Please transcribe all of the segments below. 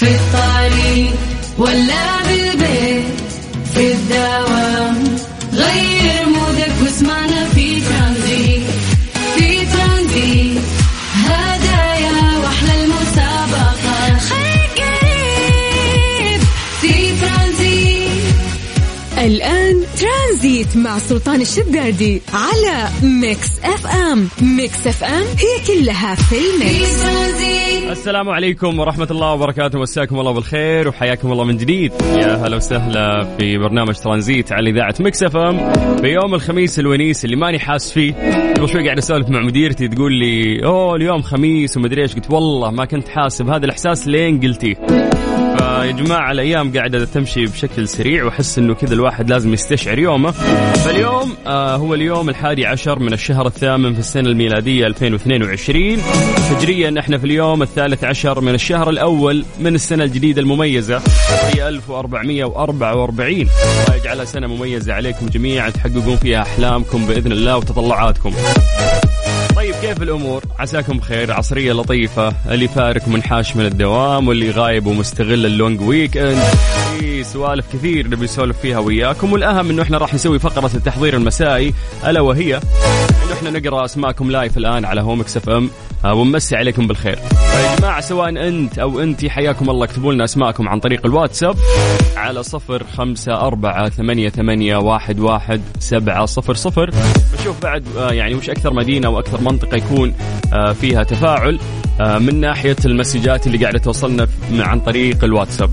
في الطريق ولا بالبيت في الدوام ترانزيت مع سلطان الشدادي على Mix FM. Mix FM هي كلها في ال mix. السلام عليكم ورحمة الله وبركاته. مساكم الله بالخير وحياكم الله من جديد. يا هلا وسهلا في برنامج ترانزيت على إذاعة Mix FM في يوم الخميس الونيس اللي ماني حاس فيه. قبل شوي قاعد أسولف مع مديرتي تقول لي أوه اليوم خميس ومدري إيش. قلت والله ما كنت حاسب هذا الإحساس لين قلتيه فيا جماعة الأيام قاعدة تمشي بشكل سريع وأحس إنه كذا الواحد لازم يستشعر يومه. فاليوم آه هو اليوم الحادي عشر من الشهر الثامن في السنة الميلادية 2022 هجريا إحنا في اليوم الثالث عشر من الشهر الأول من السنة الجديدة المميزة هي 1444 الله يجعلها سنة مميزة عليكم جميعا تحققون فيها أحلامكم بإذن الله وتطلعاتكم. طيب كيف الأمور؟ عساكم بخير، عصرية لطيفة، اللي فارق منحاش من الدوام واللي غايب ومستغل ال long weekend، في سوالف كثير نبي نسولف فيها وياكم والأهم إنه إحنا راح نسوي فقرة التحضير المسائي ألا وهي إنه إحنا نقرأ أسماءكم live الآن على Mix FM ونمسي عليكم بالخير. فيا جماعة سواء أنت أو أنتي حياكم الله اكتبوا لنا أسماءكم عن طريق الواتساب على صفر خمسة أربعة ثمانية, ثمانية واحد, واحد سبعة صفر صفر بشوف بعد آه، يعني وش أكثر مدينة وأكثر منطقة يكون آه، فيها تفاعل آه، من ناحية المسجات اللي قاعدة توصلنا عن طريق الواتساب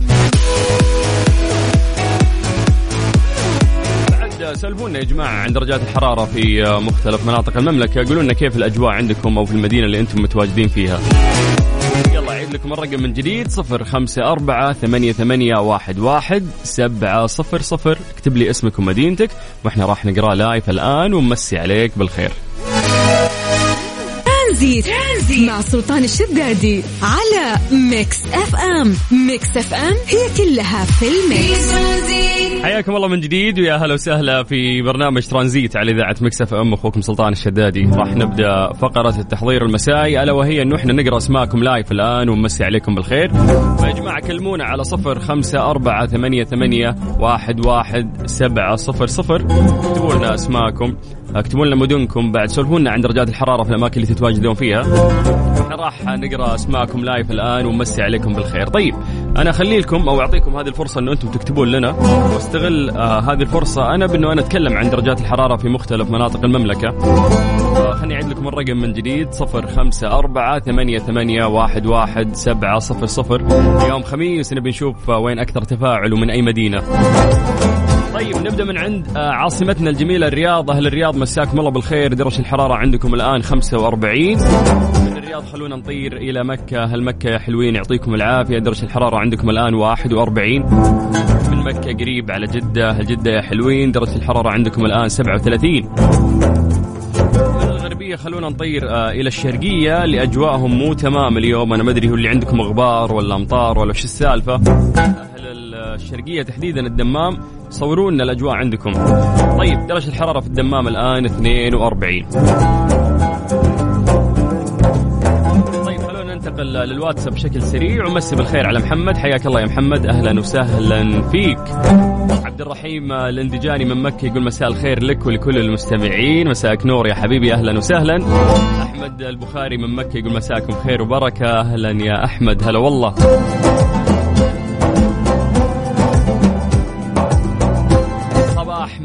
بعد سلفونا يا جماعة عن درجات الحرارة في آه، مختلف مناطق المملكة. قولوا لنا كيف الأجواء عندكم أو في المدينة اللي أنتم متواجدين فيها. يلا أعيد لكم الرقم من جديد صفر خمسة أربعة ثمانية, ثمانية واحد, واحد سبعة صفر صفر اكتب لي اسمك ومدينتك وإحنا راح نقرأ live الآن ونمسي عليك بالخير ترانزيت, ترانزيت. مع سلطان الشدادي على Mix FM. Mix FM هي كلها في ال mix. ترانزيت حياكم الله من جديد ويا هلا وسهلا في برنامج ترانزيت على إذاعة Mix FM. أخوكم سلطان الشدادي. راح نبدأ فقرة التحضير المسائي. ألا وهي انه إحنا نقرأ أسماءكم live الآن ونمسي عليكم بالخير. فيا جماعة كلمونا على صفر خمسة أربعة ثمانية, ثمانية واحد, واحد سبعة صفر صفر. اكتبوا لنا أسماءكم. اكتبوا لنا مدنكم بعد سولفونا عن درجات الحرارة في الأماكن اللي تتواجدون فيها. إحنا راح نقرأ أسماءكم live الآن ونمسي عليكم بالخير. طيب أنا أخلي لكم أو أعطيكم هذه الفرصة إنه أنتم تكتبون لنا واستغل آه هذه الفرصة. أنا بإنه أنا أتكلم عن درجات الحرارة في مختلف مناطق المملكة. خليني أعيد لكم الرقم من جديد صفر خمسة أربعة ثمانية, ثمانية واحد, واحد سبعة صفر صفر. يوم خميس نبي نشوف آه، وين أكثر تفاعل ومن أي مدينة. طيب نبدأ من عند آه، عاصمتنا الجميلة الرياض. أهل الرياض مساكم الله بالخير. درجه الحرارة عندكم الآن 45 من الرياض خلونا نطير إلى مكة. أهل مكة يا حلوين يعطيكم العافية. درجه الحرارة عندكم الآن 41 من مكة قريب على جدة. أهل جدة يا حلوين. درجه الحرارة عندكم الآن 37 من الغربية خلونا نطير آه إلى الشرقية. اللي أجواءهم مو تمام اليوم. أنا ما أدري هو اللي عندكم غبار ولا أمطار ولا شو السالفة. أهل الشرقية تحديدا الدمام صوروا لنا الأجواء عندكم. طيب درجة الحرارة في الدمام الآن 42 طيب خلونا ننتقل للواتساب بشكل سريع. ومسي بالخير على محمد. حياك الله يا محمد. أهلا وسهلا فيك. عبد الرحيم الاندجاني من مكة يقول مساء الخير لك ولكل المستمعين. مساءك نور يا حبيبي. أهلا وسهلا. أحمد البخاري من مكة يقول مساءكم خير وبركة. أهلا يا أحمد. هلا والله.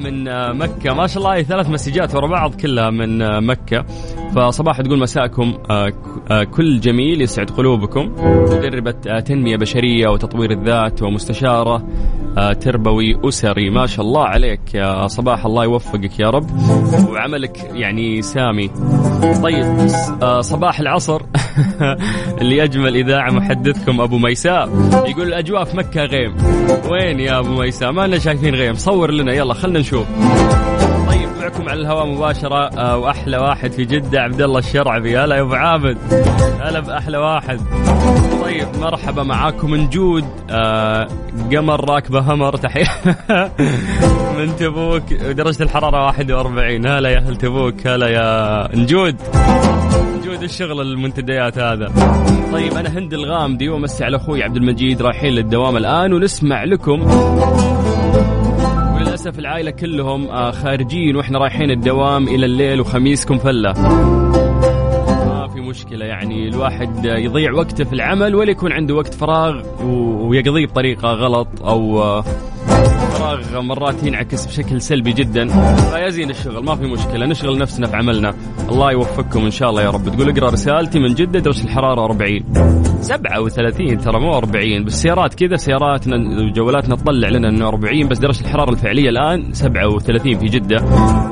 من مكة. ما شاء الله ثلاث مسجات ورا بعض كلها من مكة. فصباح تقول مساءكم آه، آه، كل جميل يسعد قلوبكم. مدربة آه، تنمية بشرية وتطوير الذات ومستشارة تربوي أسري. ما شاء الله عليك يا صباح الله يوفقك يا رب. وعملك يعني سامي. طيب صباح العصر. اللي أجمل إذاعة محدثكم أبو ميساء. يقول الأجواء في مكة غيم. وين يا أبو ميساء؟ ما لنا شايفين غيم. صور لنا يلا خلنا نشوف. معكم على الهواء مباشرة. آه، وأحلى واحد في جدة عبد الله الشرعبي هلا يا أبو عابد. هلا بأحلى واحد. طيب مرحبا معاكم من جود. آه قمر راكبة همر تحية. من تبوك درجة الحرارة 41 هلا يا أهل تبوك هلا يا نجود نجود الشغل المنتديات هذا؟ طيب أنا هند الغامدي ومسي على أخوي عبد المجيد رايحين للدوام الآن ونسمع لكم وللاسف العائلة كلهم آه خارجين وإحنا رايحين الدوام إلى الليل وخميسكم فلة. ما في مشكلة يعني الواحد يضيع وقته في العمل ولا يكون عنده وقت فراغ ويقضيه بطريقة غلط أو آه، فراغ مرات ينعكس بشكل سلبي جدا. فيزين الشغل ما في مشكلة نشغل نفسنا في عملنا. الله يوفقكم إن شاء الله يا رب. تقول اقرأ رسالتي من جدة درجة الحرارة 40 37 ترى مو 40 بس سيارات كذا سياراتنا وجوالاتنا تطلع لنا إنه 40 بس درجة الحرارة الفعلية الآن 37 في جدة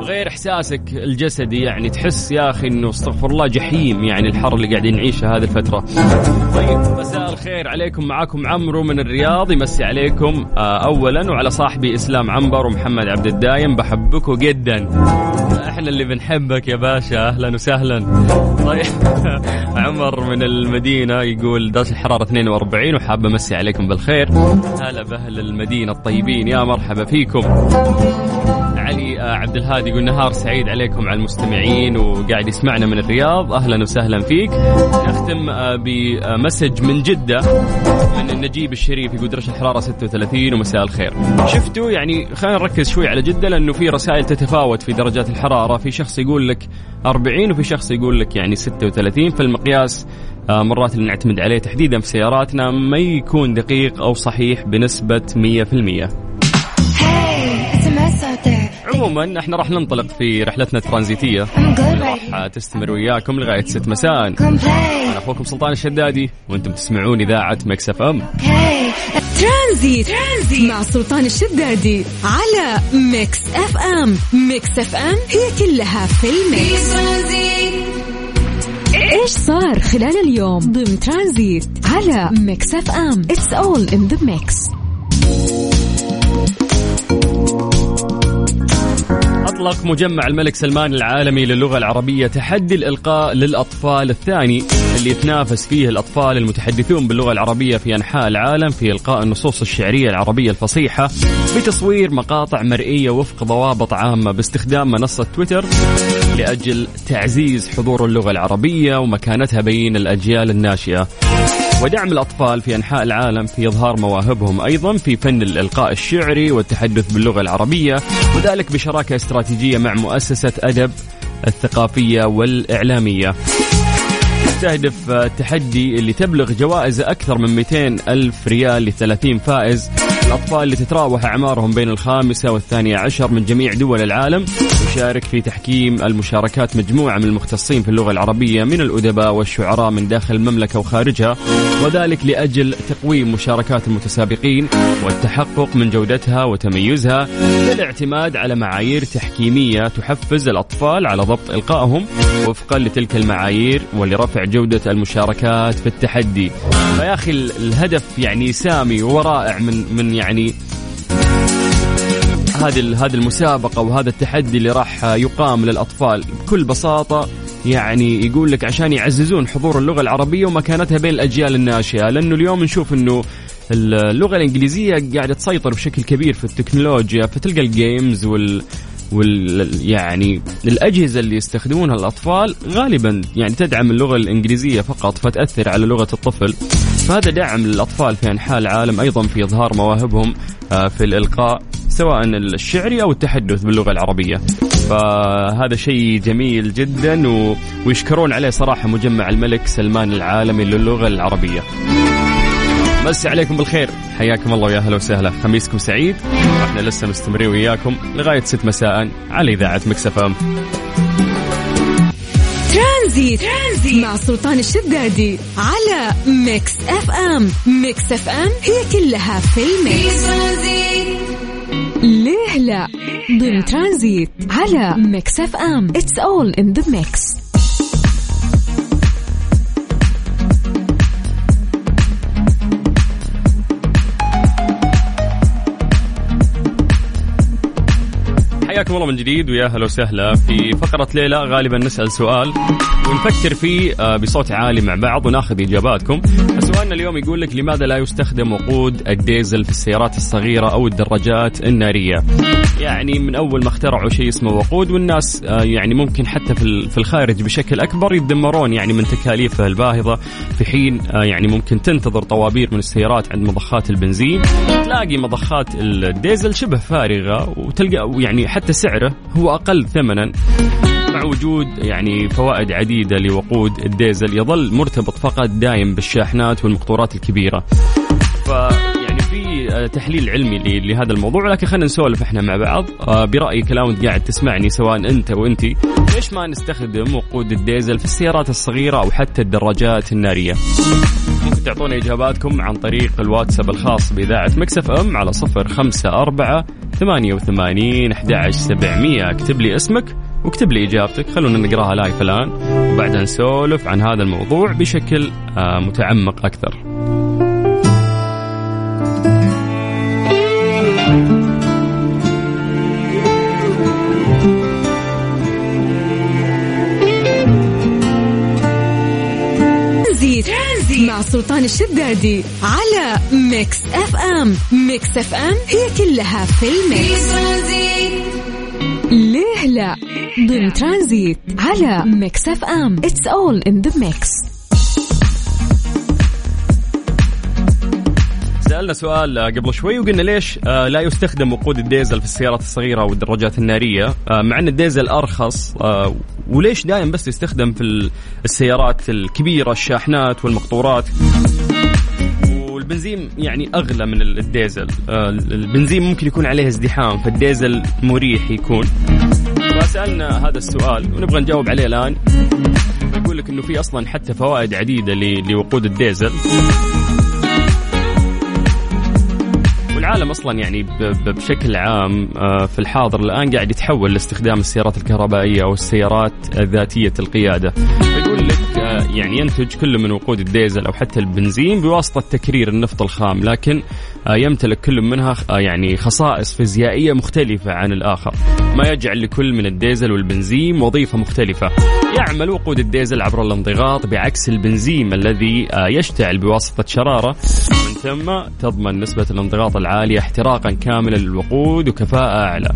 غير إحساسك الجسدي يعني تحس يا أخي إنه أستغفر الله جحيم يعني الحر اللي قاعدين نعيشه هذه الفترة. طيب مساء الخير عليكم معاكم عمرو من الرياض يمسي عليكم آه اولا وعلى صاحبي إسلام عنبر ومحمد عبد الدايم بحبكم جدا. إحنا اللي بنحبك يا باشا أهلا وسهلا. طيب عمر من المدينة يقول درجه الحرارة 42 وحاب أمسي عليكم بالخير. هلا بأهل المدينة الطيبين يا مرحبا فيكم. علي آه، عبد الهادي يقول نهار سعيد عليكم على المستمعين وقاعد يسمعنا من الرياض. أهلا وسهلا فيك. نختم آه، بمسج من جدة من النجيب الشريف يقول درجه الحرارة 36 ومساء الخير. شفتوا؟ يعني خلينا نركز شوي على جدة لأنه في رسائل تتفاوت في درجات الحرارة. في شخص يقول لك 40 وفي شخص يقول لك يعني 36 فالمقياس مرات اللي نعتمد عليه تحديدا في سياراتنا ما يكون دقيق أو صحيح بنسبة 100% Hey, SMS out there. عموما إحنا راح ننطلق في رحلتنا الترانزيتية راح تستمر وياكم لغاية 6 مساء. أنا أخوكم سلطان الشدادي وأنتم تسمعون إذاعة Mix FM ترانزيت. ترانزيت مع سلطان الشدادي على Mix FM Mix FM هي كلها في ال mix إيش صار خلال اليوم ضمن ترانزيت على Mix FM؟ It's all in the mix أطلق مجمع الملك سلمان العالمي للغة العربية تحدي الإلقاء للأطفال الثاني اللي يتنافس فيه الأطفال المتحدثون باللغة العربية في أنحاء العالم في إلقاء النصوص الشعرية العربية الفصيحة بتصوير مقاطع مرئية وفق ضوابط عامة باستخدام منصة تويتر. لأجل تعزيز حضور اللغة العربية ومكانتها بين الأجيال الناشئة. ودعم الأطفال في أنحاء العالم في إظهار مواهبهم أيضا في فن الإلقاء الشعري والتحدث باللغة العربية وذلك بشراكة استراتيجية مع مؤسسة أدب الثقافية والإعلامية. يستهدف التحدي اللي تبلغ جوائزه أكثر من 200 ألف ريال ل 30 فائز. الأطفال اللي تتراوح أعمارهم بين الخامسة والثانية عشر من جميع دول العالم يشارك في تحكيم المشاركات مجموعة من المختصين في اللغة العربية من الأدباء والشعراء من داخل المملكة وخارجها وذلك لأجل تقويم مشاركات المتسابقين والتحقق من جودتها وتميزها بالاعتماد على معايير تحكيمية تحفز الأطفال على ضبط إلقائهم وفقا لتلك المعايير ولرفع جودة المشاركات في التحدي. فيا أخي ال- الهدف يعني سامي ورائع من من يعني هذه هذه المسابقة وهذا التحدي اللي راح يقام للأطفال. بكل بساطة يعني يقول لك عشان يعززون حضور اللغة العربية ومكانتها بين الأجيال الناشئة لأنه اليوم نشوف أنه اللغة الإنجليزية قاعدة تسيطر بشكل كبير في التكنولوجيا فتلقى الجيمز وال وال يعني الأجهزة اللي يستخدمونها الأطفال غالبا يعني تدعم اللغة الإنجليزية فقط فتأثر على لغة الطفل. فهذا دعم للأطفال في أنحاء العالم أيضا في إظهار مواهبهم آه، في الإلقاء. سواء الشعري أو التحدث باللغة العربية. فهذا شيء جميل جدا و... ويشكرون عليه صراحة مجمع الملك سلمان العالمي للغة العربية. مسي عليكم بالخير. حياكم الله ويا أهلا وسهلا. خميسكم سعيد. إحنا لسه مستمرين وياكم لغاية 6 مساء على إذاعة Mix FM. ترانزيت. ترانزيت مع سلطان الشدادي على Mix FM. Mix FM هي كلها في في ال mix. ترانزيت ليه لا ضمن ترانزيت على Mix FM. It's all in the mix حياكم الله من جديد ويا أهلا وسهلا. في فقرة ليه لا غالبا نسأل سؤال ونفكر فيه آه، بصوت عالي مع بعض وناخذ إجاباتكم. السؤال سؤالنا اليوم يقول لك لماذا لا يستخدم وقود الديزل في السيارات الصغيرة أو الدراجات النارية؟ يعني من أول ما اخترعوا شيء اسمه وقود والناس آه، يعني ممكن حتى في الخارج بشكل أكبر يتذمرون يعني من تكاليفه الباهظة. في حين آه، يعني ممكن تنتظر طوابير من السيارات عند مضخات البنزين تلاقي مضخات الديزل شبه فارغة وتلقى يعني حتى سعره هو أقل ثمنا. مع وجود يعني فوائد عديدة لوقود الديزل يظل مرتبط فقط دايم بالشاحنات والمقطورات الكبيرة. ف يعني في تحليل علمي لهذا الموضوع لكن خلينا نسولف إحنا مع بعض. آه، برايي كلام وانت قاعد تسمعني سواء أنت وانتي ليش ما نستخدم وقود الديزل في السيارات الصغيرة أو حتى الدراجات النارية؟ ممكن تعطونا إجاباتكم عن طريق الواتساب الخاص بإذاعة ميكس أف أم على صفر خمسة أربعة ثمانية وثمانين اكتب لي اسمك واكتب لي إجابتك. خلونا نقراها live الآن وبعدها نسولف عن هذا الموضوع بشكل آه، متعمق أكثر. مع سلطان الشدادي على ميكس أف أم. ميكس أف أم هي كلها في في ال mix ترانزيت ليه لا ضمن ترانزيت على ميكس أف أم. it's all in the mix سألنا سؤال قبل شوي وقلنا ليش آه، لا يستخدم وقود الديزل في السيارات الصغيرة والدراجات النارية آه، مع أن الديزل أرخص آه، وليش دائما بس يستخدم في ال- السيارات الكبيرة الشاحنات والمقطورات؟ والبنزين يعني أغلى من ال- الديزل. آه، البنزين ممكن يكون عليه ازدحام فالديزل مريح يكون. فسألنا هذا السؤال ونبغى نجاوب عليه الآن. يقول لك إنه في أصلا حتى فوائد عديدة لوقود الديزل. والعالم أصلا يعني بشكل عام آه، في الحاضر الآن قاعد يتحول لاستخدام السيارات الكهربائية أو السيارات ذاتية القيادة. يقول لك يعني ينتج كل من وقود الديزل أو حتى البنزين بواسطة تكرير النفط الخام. لكن يمتلك كل منها آه، يعني خصائص فيزيائية مختلفة عن الآخر. ما يجعل لكل من الديزل والبنزين وظيفة مختلفة. يعمل وقود الديزل عبر الانضغاط بعكس البنزين الذي آه، يشتعل بواسطة شرارة. من ثم تضمن نسبة الانضغاط العالية احتراقا كاملا للوقود وكفاءة أعلى.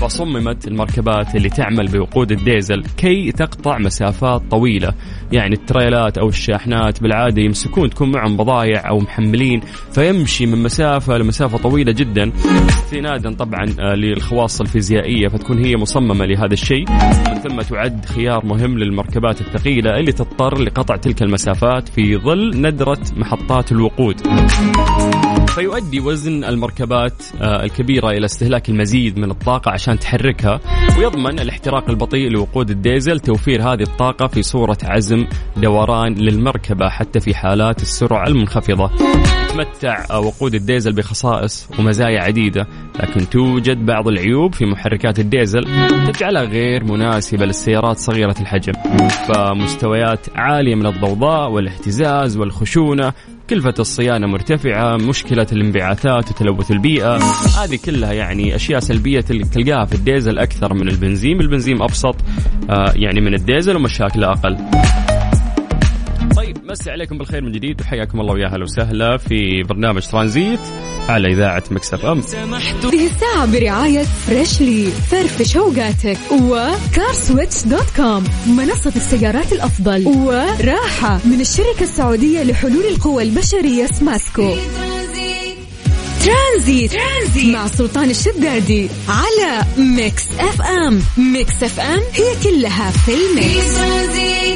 فصممت المركبات اللي تعمل بوقود الديزل كي تقطع مسافات طويلة. يعني التريلات أو الشاحنات بالعادة يمسكون تكون معهم بضايع أو محملين فيمشي من مسافة لمسافة طويلة جدا. استنادا طبعا آه، للخواص الفيزيائية فتكون هي مصممة لهذا الشيء. من ثم تعد خيار مهم للمركبات الثقيلة اللي تضطر لقطع تلك المسافات في ظل ندرة محطات الوقود. فيؤدي وزن المركبات آه، الكبيرة إلى استهلاك المزيد من الطاقة عشان تحركها ويضمن الاحتراق البطيء لوقود الديزل توفير هذه الطاقة في صورة عزم دوران للمركبة حتى في حالات السرعة المنخفضة. يتمتع آه، وقود الديزل بخصائص ومزايا عديدة لكن توجد بعض العيوب في محركات الديزل تجعلها غير مناسبة للسيارات صغيرة الحجم. فمستويات عالية من الضوضاء والاهتزاز والخشونة كلفة الصيانة مرتفعة مشكلة الانبعاثات وتلوث البيئة. هذه كلها يعني أشياء سلبية تل- تلقاها في الديزل أكثر من البنزين. البنزين أبسط آه، يعني من الديزل ومشاكله أقل. مسي عليكم بالخير من جديد وحياكم الله ويا أهلا وسهلا في برنامج ترانزيت على إذاعة ميكس أف أم. هذه الساعة برعاية فريشلي فرفش اوقاتك وكارسويتش دوت كوم منصة السيارات الأفضل وراحة من الشركة السعودية لحلول القوى البشرية سماسكو ترانزيت, ترانزيت. مع سلطان الشدادي على ميكس اف ام. ميكس اف ام هي كلها في ال mix.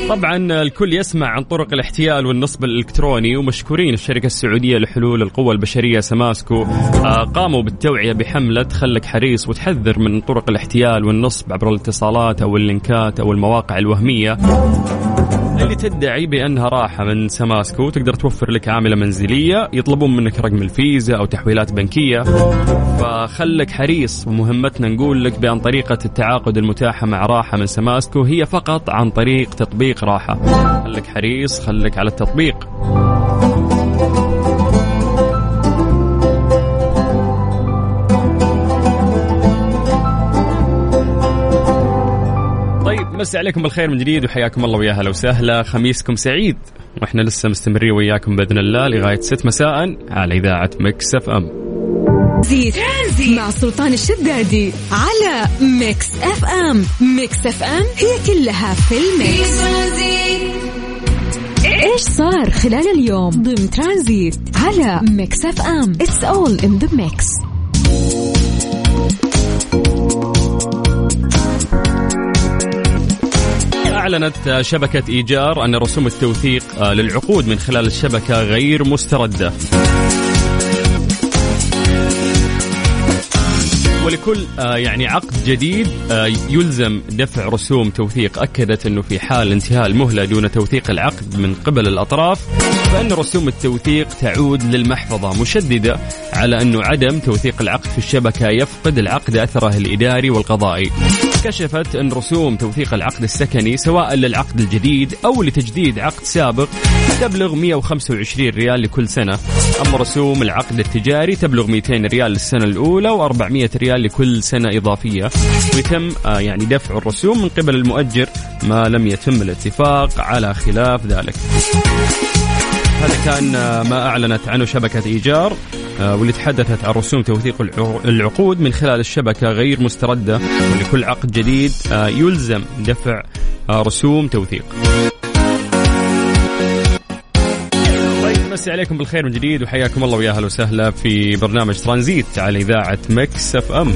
طبعا الكل يسمع عن طرق الاحتيال والنصب الإلكتروني ومشكورين الشركة السعودية لحلول القوى البشرية سماسكو. آه، قاموا بالتوعية بحملة خلك حريص وتحذر من طرق الاحتيال والنصب عبر الاتصالات أو اللينكات أو المواقع الوهمية. اللي تدعي بأنها راحة من سماسكو تقدر توفر لك عاملة منزلية يطلبون منك رقم الفيزا أو تحويلات بنكية. فخلك حريص ومهمتنا نقول لك بأن طريقة التعاقد المتاحة مع راحة من سماسكو هي فقط عن طريق تطبيق راحة. خلك حريص خلك على التطبيق. مسي عليكم بالخير من جديد وحياكم الله ويا هلا وسهلا. خميسكم سعيد وإحنا لسه مستمرين وياكم بإذن الله لغاية 6 مساء على إذاعة مكس إف إم. ترانزيت مع سلطان الشدادي على ميكس إف إم. ميكس إف إم هي كلها في ترانزيت إيش صار خلال اليوم؟ ضمن ترانزيت على ميكس إف إم. it's all in the mix أعلنت شبكة إيجار أن رسوم التوثيق للعقود من خلال الشبكة غير مستردة. ولكل يعني عقد جديد يلزم دفع رسوم توثيق. أكدت أنه في حال انتهاء المهلة دون توثيق العقد من قبل الأطراف فإن رسوم التوثيق تعود للمحفظة مشددة على أنه عدم توثيق العقد في الشبكة يفقد العقد أثره الإداري والقضائي. كشفت أن رسوم توثيق العقد السكني سواء للعقد الجديد أو لتجديد عقد سابق تبلغ 125 ريال لكل سنة. أما رسوم العقد التجاري تبلغ 200 ريال للسنة الأولى و400 ريال لكل سنة إضافية. ويتم آه، يعني دفع الرسوم من قبل المؤجر ما لم يتم الاتفاق على خلاف ذلك. هذا كان آه، ما أعلنت عنه شبكة إيجار. واللي تحدثت عن رسوم توثيق الع- العقود من خلال الشبكة غير مستردة ولكل عقد جديد آه، يلزم دفع آه، رسوم توثيق. طيب مسي عليكم بالخير من جديد وحياكم الله ويا أهلا وسهلا في برنامج ترانزيت على إذاعة مكس أف أم.